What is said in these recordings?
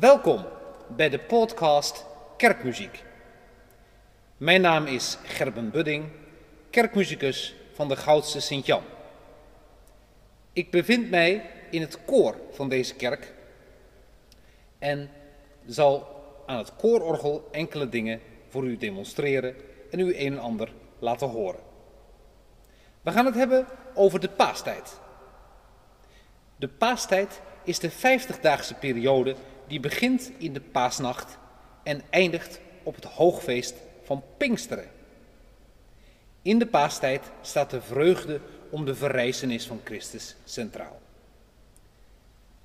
Welkom bij de podcast Kerkmuziek. Mijn naam is Gerben Budding, kerkmuzikus van de Goudse Sint-Jan. Ik bevind mij in het koor van deze kerk en zal aan het koororgel enkele dingen voor u demonstreren en u een en ander laten horen. We gaan het hebben over de paastijd. De paastijd is de 50-daagse periode die begint in de paasnacht en eindigt op het hoogfeest van Pinksteren. In de paastijd staat de vreugde om de verrijzenis van Christus centraal.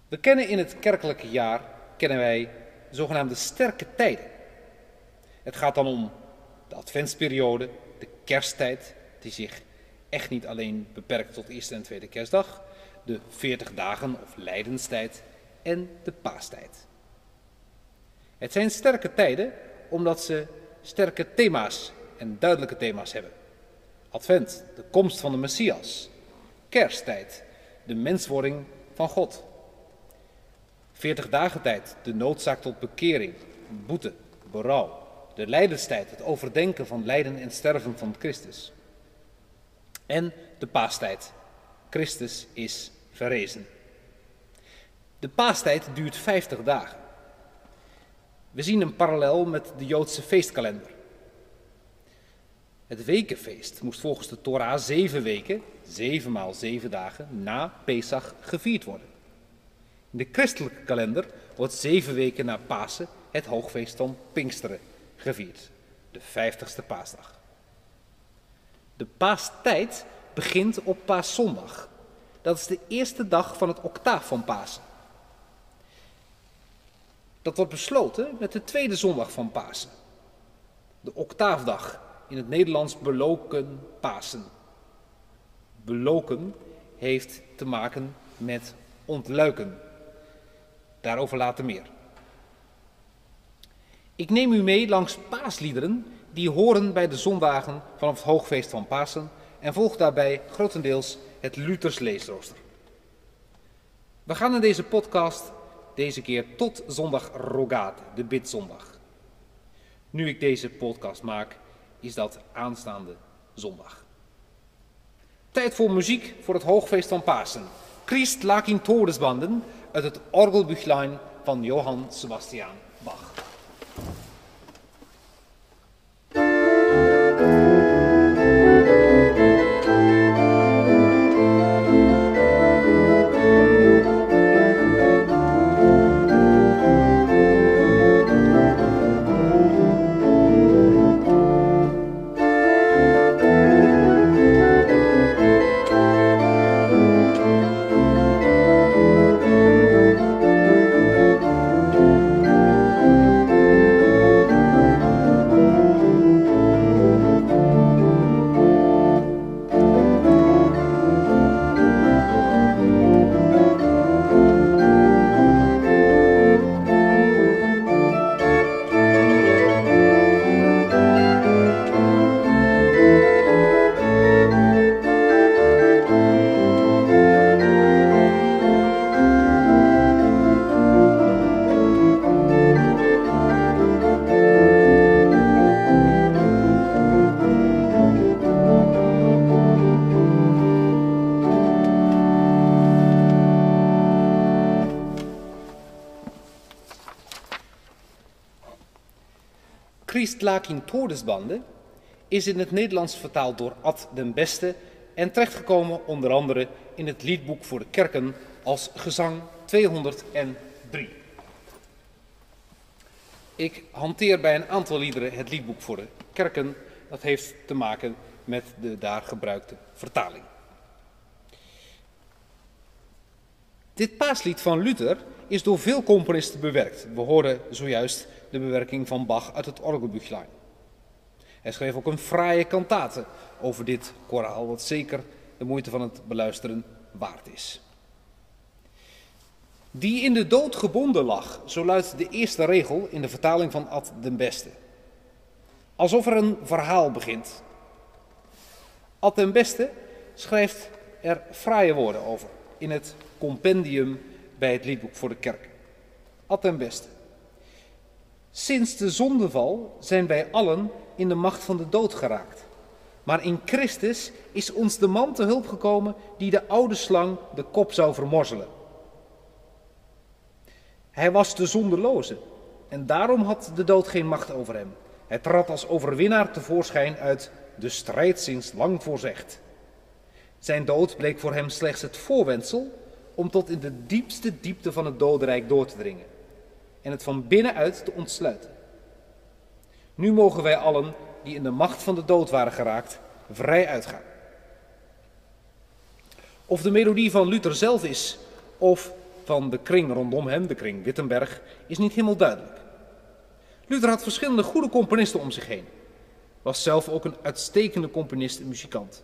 We kennen in het kerkelijke jaar kennen wij zogenaamde sterke tijden. Het gaat dan om de adventsperiode, de kersttijd, die zich echt niet alleen beperkt tot eerste en tweede kerstdag, de 40 dagen of lijdenstijd en de paastijd. Het zijn sterke tijden omdat ze sterke thema's en duidelijke thema's hebben. Advent, de komst van de Messias. Kersttijd, de menswording van God. 40 dagen tijd, de noodzaak tot bekering, boete, berouw. De lijdenstijd, het overdenken van lijden en sterven van Christus. En de paastijd, Christus is verrezen. De paastijd duurt 50 dagen. We zien een parallel met de Joodse feestkalender. Het wekenfeest moest volgens de Torah zeven weken, zeven maal zeven dagen, na Pesach gevierd worden. In de christelijke kalender wordt zeven weken na Pasen het hoogfeest van Pinksteren gevierd, de vijftigste paasdag. De paastijd begint op paaszondag. Dat is de eerste dag van het octaaf van Pasen. Dat wordt besloten met de tweede zondag van Pasen. De octaafdag, in het Nederlands beloken Pasen. Beloken heeft te maken met ontluiken. Daarover later meer. Ik neem u mee langs paasliederen die horen bij de zondagen vanaf het hoogfeest van Pasen en volg daarbij grotendeels het Luthers leesrooster. We gaan in deze podcast deze keer tot zondag Rogate, de bidzondag. Nu ik deze podcast maak, is dat aanstaande zondag. Tijd voor muziek voor het hoogfeest van Pasen. Christ lag in todesbanden uit het orgelbüchlein van Johann Sebastian Bach. Christ in todesbanden is in het Nederlands vertaald door Ad den Beste en terechtgekomen onder andere in het liedboek voor de kerken als gezang 203. Ik hanteer bij een aantal liederen het liedboek voor de kerken. Dat heeft te maken met de daar gebruikte vertaling. Dit paaslied van Luther is door veel componisten bewerkt. We horen zojuist de bewerking van Bach uit het orgelbüchlein. Hij schreef ook een fraaie kantate over dit koraal, wat zeker de moeite van het beluisteren waard is. Die in de dood gebonden lag, zo luidt de eerste regel in de vertaling van Ad den Beste. Alsof er een verhaal begint. Ad den Beste schrijft er fraaie woorden over in het compendium bij het liedboek voor de kerk. Ad den Beste. Sinds de zondeval zijn wij allen in de macht van de dood geraakt. Maar in Christus is ons de man te hulp gekomen die de oude slang de kop zou vermorzelen. Hij was de zondeloze en daarom had de dood geen macht over hem. Hij trad als overwinnaar tevoorschijn uit de strijd sinds lang voorzegd. Zijn dood bleek voor hem slechts het voorwendsel om tot in de diepste diepte van het dodenrijk door te dringen en het van binnenuit te ontsluiten. Nu mogen wij allen die in de macht van de dood waren geraakt, vrij uitgaan. Of de melodie van Luther zelf is, of van de kring rondom hem, de kring Wittenberg, is niet helemaal duidelijk. Luther had verschillende goede componisten om zich heen. Was zelf ook een uitstekende componist en muzikant.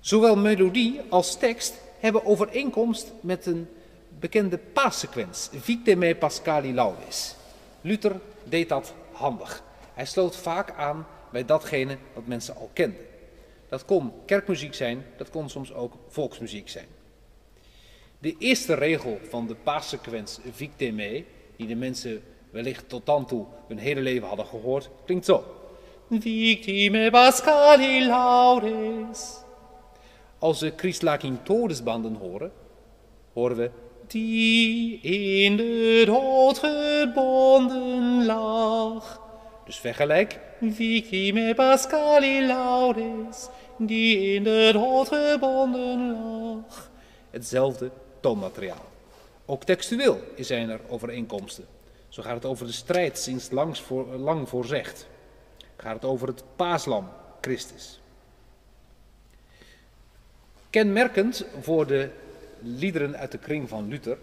Zowel melodie als tekst hebben overeenkomst met een bekende paassequens, Victime Pascali Laudes. Luther deed dat handig. Hij sloot vaak aan bij datgene wat mensen al kenden. Dat kon kerkmuziek zijn, dat kon soms ook volksmuziek zijn. De eerste regel van de paassequens Victime, die de mensen wellicht tot dan toe hun hele leven hadden gehoord, klinkt zo. Victime Pascali Laudes. Als we Christlakin Todesbanden horen, horen we die in de dood gebonden lag. Dus vergelijk Victime Pascali Laudes, die in de dood gebonden lag. Hetzelfde toonmateriaal. Ook textueel zijn er overeenkomsten. Zo gaat het over de strijd sinds langs voor, lang voorzegd. Gaat het over het paaslam, Christus. Kenmerkend voor de liederen uit de kring van Luther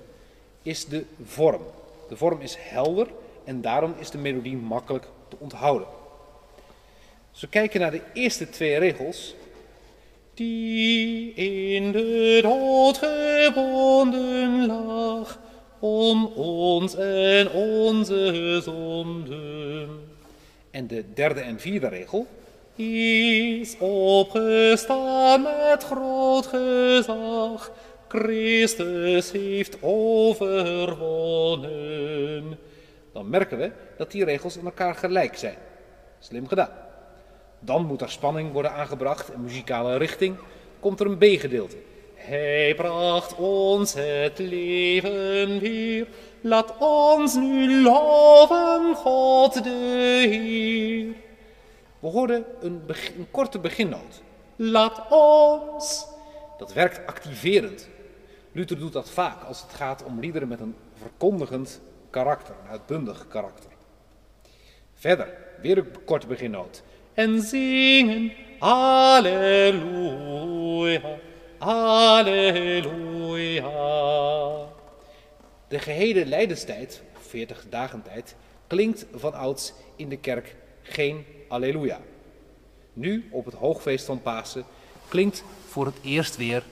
is de vorm. De vorm is helder en daarom is de melodie makkelijk te onthouden. Als we kijken naar de eerste twee regels. Die in de dood gebonden lag, om ons en onze zonden. En de derde en vierde regel is opgestaan met groot gezag. Christus heeft overwonnen. Dan merken we dat die regels aan elkaar gelijk zijn. Slim gedaan. Dan moet er spanning worden aangebracht en muzikale richting. Komt er een B-gedeelte. Hij bracht ons het leven weer. Laat ons nu loven God de Heer. We hoorden een, een korte beginnoot. Laat ons. Dat werkt activerend. Luther doet dat vaak als het gaat om liederen met een verkondigend karakter, een uitbundig karakter. Verder, weer een korte beginnoot. En zingen, Alleluia, Alleluia. De gehele lijdenstijd, 40 dagen tijd, klinkt van ouds in de kerk geen Alleluia. Nu, op het hoogfeest van Pasen, klinkt voor het eerst weer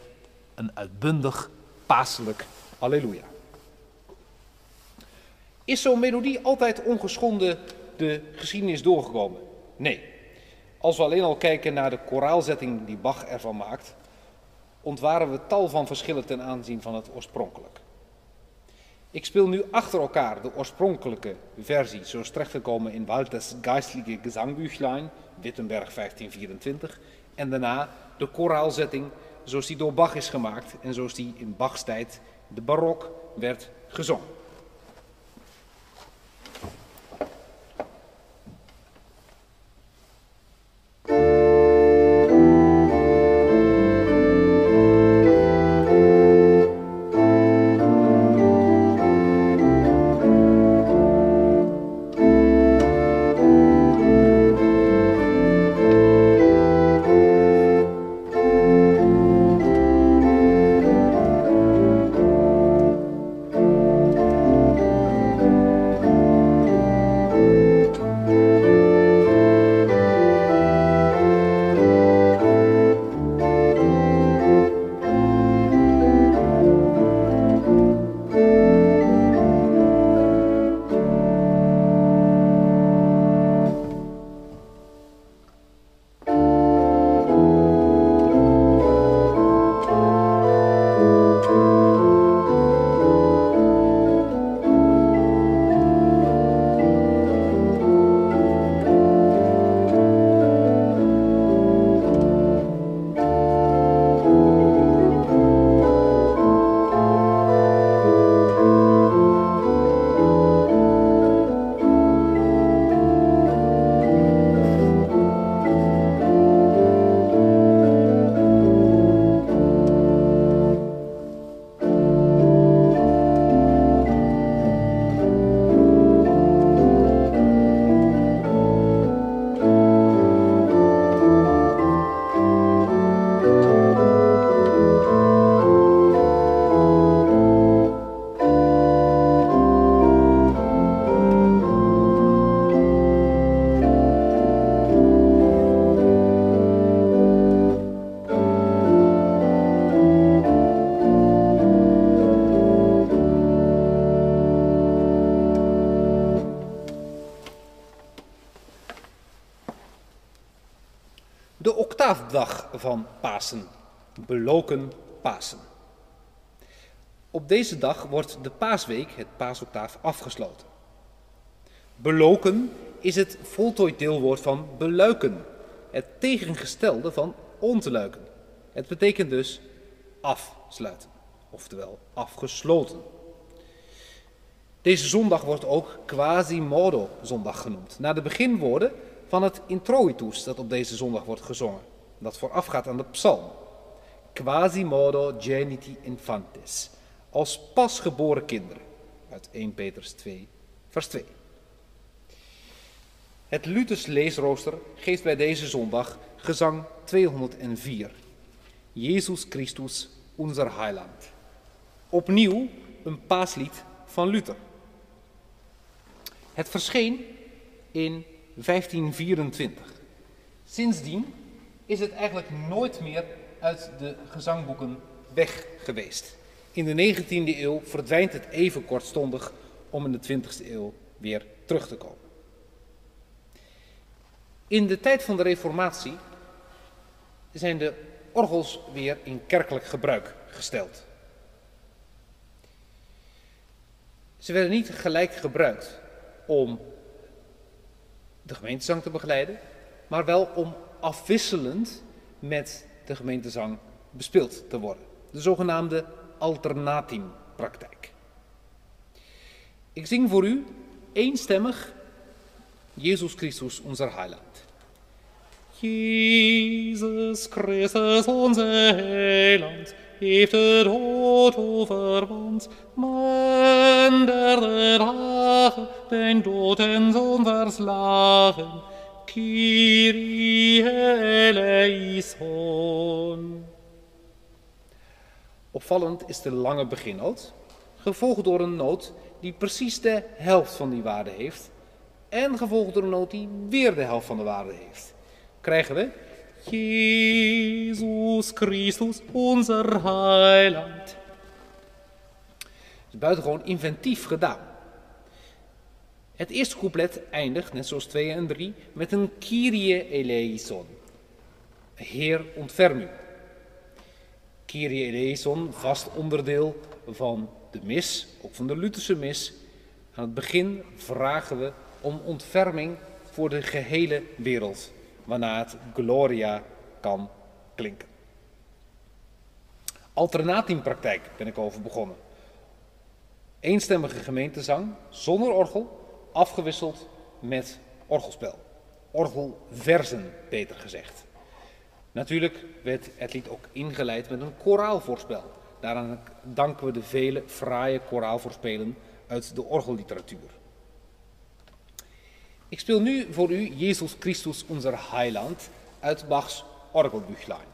een uitbundig paaselijk Alleluia. Is zo'n melodie altijd ongeschonden de geschiedenis doorgekomen? Nee. Als we alleen al kijken naar de koraalzetting die Bach ervan maakt, ontwaren we tal van verschillen ten aanzien van het oorspronkelijk. Ik speel nu achter elkaar de oorspronkelijke versie, zoals terechtgekomen in Walters Geistliche Gesangbüchlein, Wittenberg 1524, en daarna de koraalzetting zoals die door Bach is gemaakt en zoals die in Bachs tijd, de barok, werd gezongen. Van Pasen, beloken Pasen. Op deze dag wordt de paasweek, het paasoctaaf, afgesloten. Beloken is het voltooid deelwoord van beluiken, het tegengestelde van ontluiken. Het betekent dus afsluiten, oftewel afgesloten. Deze zondag wordt ook Quasimodo zondag genoemd, naar de beginwoorden van het introitus dat op deze zondag wordt gezongen, dat voorafgaat aan de psalm. Quasimodo geniti infantis, als pasgeboren kinderen, uit 1 Petrus 2, vers 2. Het Luthers leesrooster geeft bij deze zondag gezang 204. Jezus Christus, onze Heiland. Opnieuw een paaslied van Luther. Het verscheen in 1524. Sindsdien is het eigenlijk nooit meer uit de gezangboeken weg geweest. In de 19e eeuw verdwijnt het even kortstondig om in de 20e eeuw weer terug te komen. In de tijd van de Reformatie zijn de orgels weer in kerkelijk gebruik gesteld. Ze werden niet gelijk gebruikt om de gemeentezang te begeleiden, maar wel om afwisselend met de gemeentezang bespeeld te worden. De zogenaamde alternatimpraktijk. Ik zing voor u eenstemmig Jezus Christus, unser Heiland. Jesus Christus, unser Heiland, heeft het dood overwand, man der Rache, den doden Sohn verslagen, Kyrie eleison. Opvallend is de lange beginnoot, gevolgd door een noot die precies de helft van die waarde heeft, en gevolgd door een noot die weer de helft van de waarde heeft. Krijgen we Jezus Christus, onze Heiland. Het is buitengewoon inventief gedaan. Het eerste couplet eindigt, net zoals 2 en 3, met een Kyrie eleison. Heer, ontferm u. Kyrie eleison, vast onderdeel van de mis, ook van de Lutherse mis. Aan het begin vragen we om ontferming voor de gehele wereld, waarna het Gloria kan klinken. Alternatiempraktijk ben ik over begonnen. Eenstemmige gemeentezang zonder orgel, afgewisseld met orgelspel. Orgelversen, beter gezegd. Natuurlijk werd het lied ook ingeleid met een koraalvoorspel. Daaraan danken we de vele fraaie koraalvoorspelen uit de orgelliteratuur. Ik speel nu voor u Jezus Christus, onze Heiland, uit Bachs Orgelbüchlein.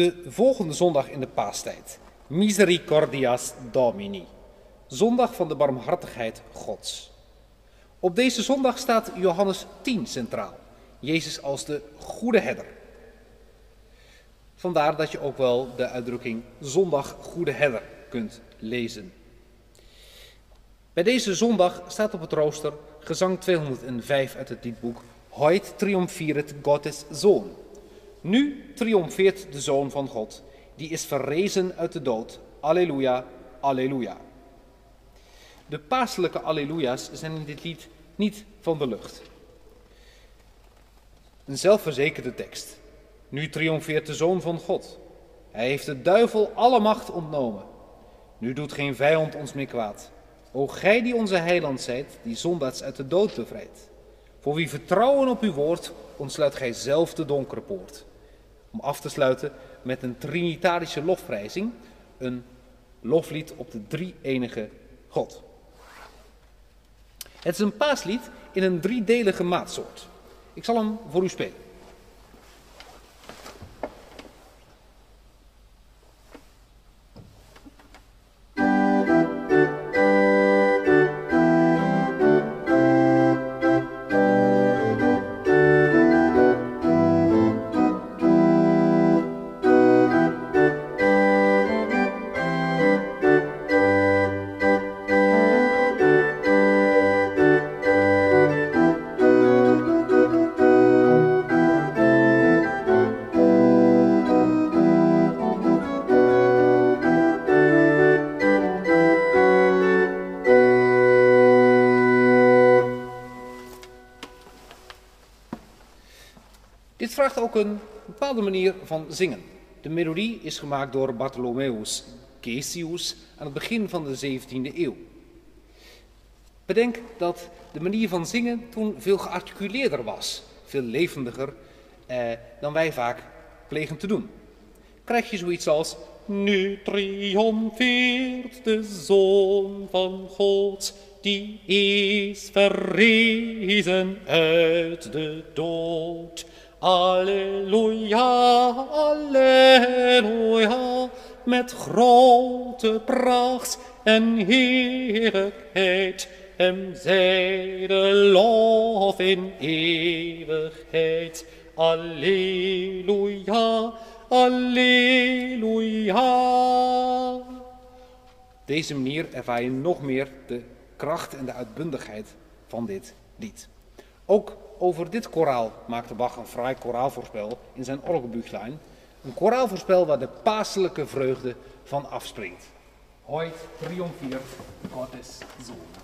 De volgende zondag in de paastijd. Misericordias Domini. Zondag van de barmhartigheid Gods. Op deze zondag staat Johannes 10 centraal. Jezus als de goede herder. Vandaar dat je ook wel de uitdrukking zondag goede herder kunt lezen. Bij deze zondag staat op het rooster gezang 205 uit het liedboek Heut triomfiert Gottes Zoon. Nu triomfeert de Zoon van God, die is verrezen uit de dood. Alleluia, alleluia. De paaselijke alleluia's zijn in dit lied niet van de lucht. Een zelfverzekerde tekst. Nu triomfeert de Zoon van God. Hij heeft de duivel alle macht ontnomen. Nu doet geen vijand ons meer kwaad. O gij die onze heiland zijt, die zondaars uit de dood bevrijdt. Voor wie vertrouwen op uw woord, ontsluit gij zelf de donkere poort. Om af te sluiten met een trinitarische lofprijzing, een loflied op de drie enige God. Het is een paaslied in een driedelige maatsoort. Ik zal hem voor u spelen. Een bepaalde manier van zingen. De melodie is gemaakt door Bartholomeus Cesius aan het begin van de 17e eeuw. Bedenk dat de manier van zingen toen veel gearticuleerder was, veel levendiger eh, dan wij vaak plegen te doen. Krijg je zoiets als Nu triomfeert de Zoon van God, die is verrezen uit de dood. Alleluia, alleluia, met grote pracht en heerlijkheid. Hem zij de lof in eeuwigheid. Alleluia, alleluia. Deze manier ervaar je nog meer de kracht en de uitbundigheid van dit lied. Ook over dit koraal maakte Bach een fraai koraalvoorspel in zijn Orgelbüchlein. Een koraalvoorspel waar de paaselijke vreugde van afspringt. Hoyt triomfiert Gottes Zoon.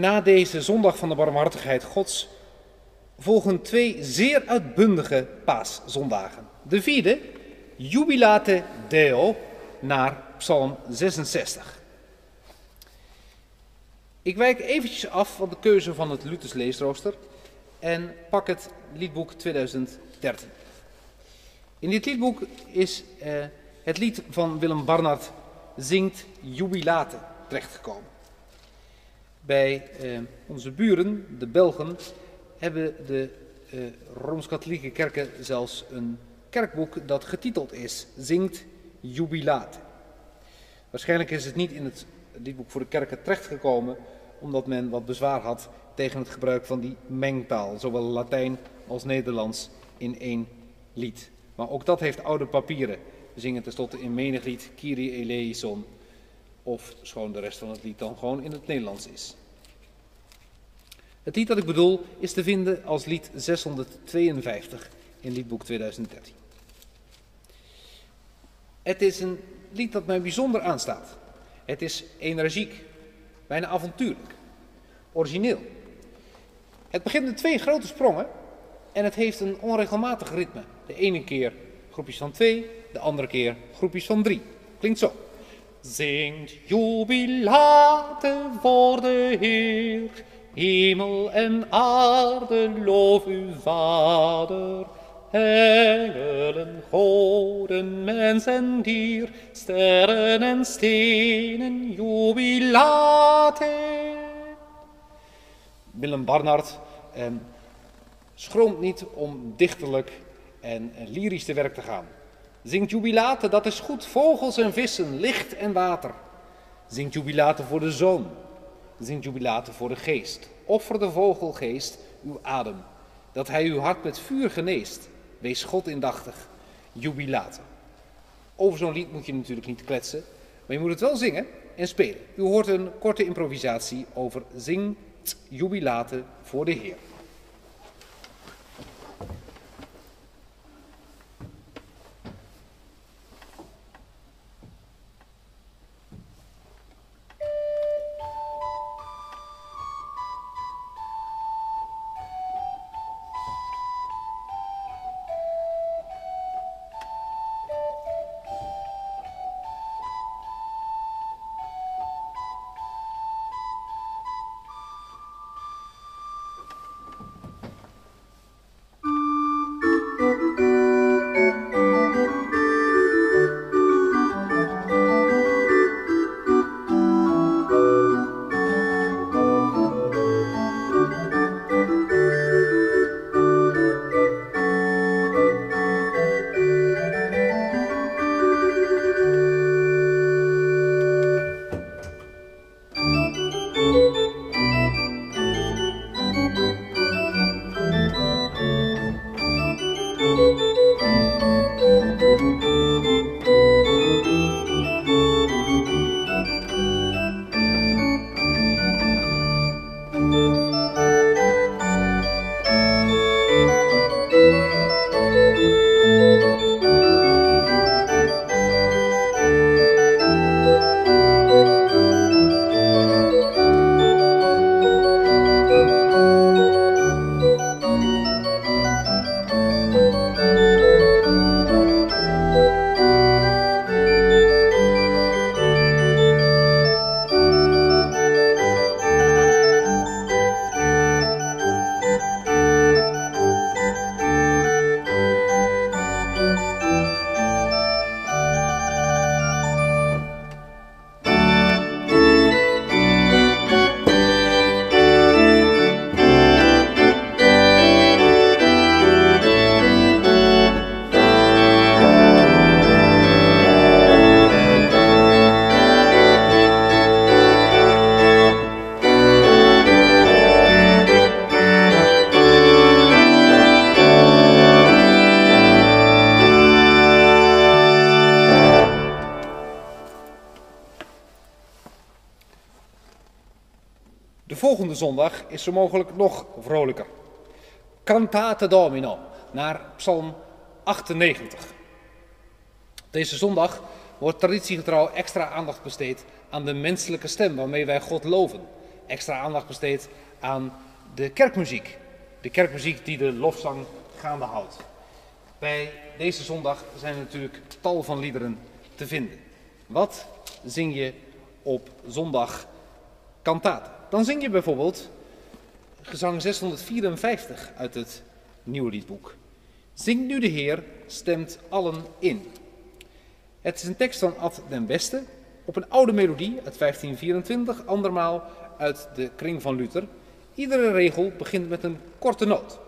Na deze zondag van de barmhartigheid Gods volgen twee zeer uitbundige paaszondagen. De vierde, Jubilate Deo, naar Psalm 66. Ik wijk eventjes af van de keuze van het Luthers leesrooster en pak het liedboek 2013. In dit liedboek is eh, het lied van Willem Barnard Zingt Jubilate terechtgekomen. Bij eh, onze buren, de Belgen, hebben de eh, Rooms-Katholieke kerken zelfs een kerkboek dat getiteld is Zingt Jubilate. Waarschijnlijk is het niet in het liedboek voor de kerken terechtgekomen, omdat men wat bezwaar had tegen het gebruik van die mengtaal, zowel Latijn als Nederlands in één lied. Maar ook dat heeft oude papieren. We zingen tenslotte in menig lied Kyrie eleison, of schoon de rest van het lied dan gewoon in het Nederlands is. Het lied dat ik bedoel is te vinden als lied 652 in liedboek 2013. Het is een lied dat mij bijzonder aanstaat. Het is energiek, bijna avontuurlijk, origineel. Het begint met twee grote sprongen en het heeft een onregelmatig ritme. De ene keer groepjes van twee, de andere keer groepjes van drie. Klinkt zo. Zingt jubilate voor de Heer, hemel en aarde, loof uw Vader. Engelen, goden, mens en dier, sterren en stenen, jubilate. Willem Barnard schroomt niet om dichterlijk en lyrisch te werk te gaan. Zingt jubilate, dat is goed, vogels en vissen, licht en water. Zingt jubilate voor de zoon. Zingt jubilate voor de geest. Offer de vogelgeest uw adem, dat hij uw hart met vuur geneest. Wees God indachtig, jubilate. Over zo'n lied moet je natuurlijk niet kletsen, maar je moet het wel zingen en spelen. U hoort een korte improvisatie over zingt jubilate voor de Heer. Volgende zondag is zo mogelijk nog vrolijker. Cantate Domino, naar Psalm 98. Deze zondag wordt traditiegetrouw extra aandacht besteed aan de menselijke stem waarmee wij God loven. Extra aandacht besteed aan de kerkmuziek. De kerkmuziek die de lofzang gaande houdt. Bij deze zondag zijn er natuurlijk tal van liederen te vinden. Wat zing je op zondag kantaten? Dan zing je bijvoorbeeld gezang 654 uit het nieuwe liedboek. Zing nu de Heer, stemt allen in. Het is een tekst van Ad den Beste op een oude melodie uit 1524, andermaal uit de kring van Luther. Iedere regel begint met een korte noot.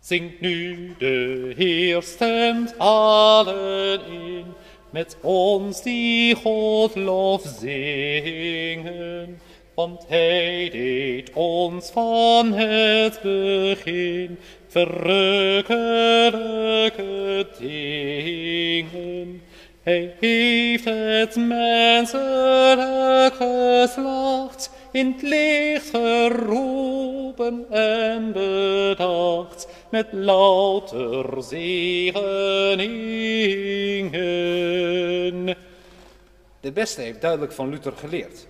Zingt nu de Heer, stemt allen in, met ons die God lof zingen want hij deed ons van het begin verrukkelijke dingen. Hij heeft het menselijk geslacht in het licht geroepen en bedacht met louter zegeningen. De beste heeft duidelijk van Luther geleerd.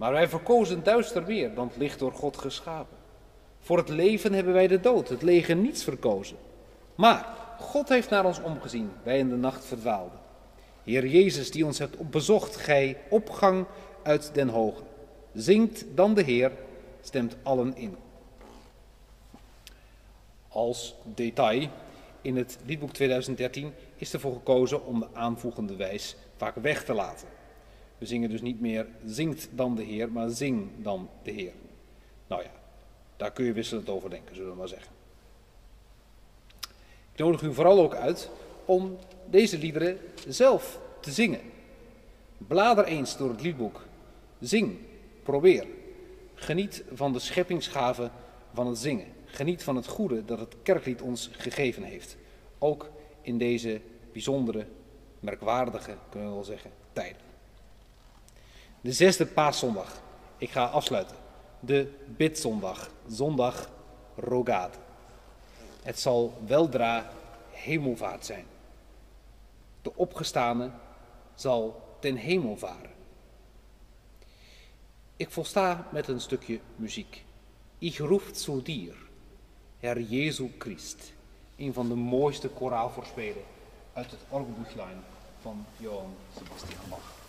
Maar wij verkozen duister weer dan het licht door God geschapen. Voor het leven hebben wij de dood, het leger niets verkozen. Maar God heeft naar ons omgezien, wij in de nacht verdwaalden. Heer Jezus, die ons hebt bezocht, gij opgang uit den hoge. Zingt dan de Heer, stemt allen in. Als detail, in het liedboek 2013 is ervoor gekozen om de aanvoegende wijs vaak weg te laten. We zingen dus niet meer zingt dan de Heer, maar zing dan de Heer. Nou ja, daar kun je wisselend over denken, zullen we maar zeggen. Ik nodig u vooral ook uit om deze liederen zelf te zingen. Blader eens door het liedboek. Zing, probeer. Geniet van de scheppingsgave van het zingen. Geniet van het goede dat het kerklied ons gegeven heeft. Ook in deze bijzondere, merkwaardige, kunnen we wel zeggen, tijden. De zesde paaszondag. Ik ga afsluiten. De bidzondag. Zondag Rogate. Het zal weldra hemelvaart zijn. De opgestane zal ten hemel varen. Ik volsta met een stukje muziek. Ich ruft zu dir, Herr Jesu Christ. Een van de mooiste koraalvoorspelen uit het orgelboeklein van Johann Sebastian Bach.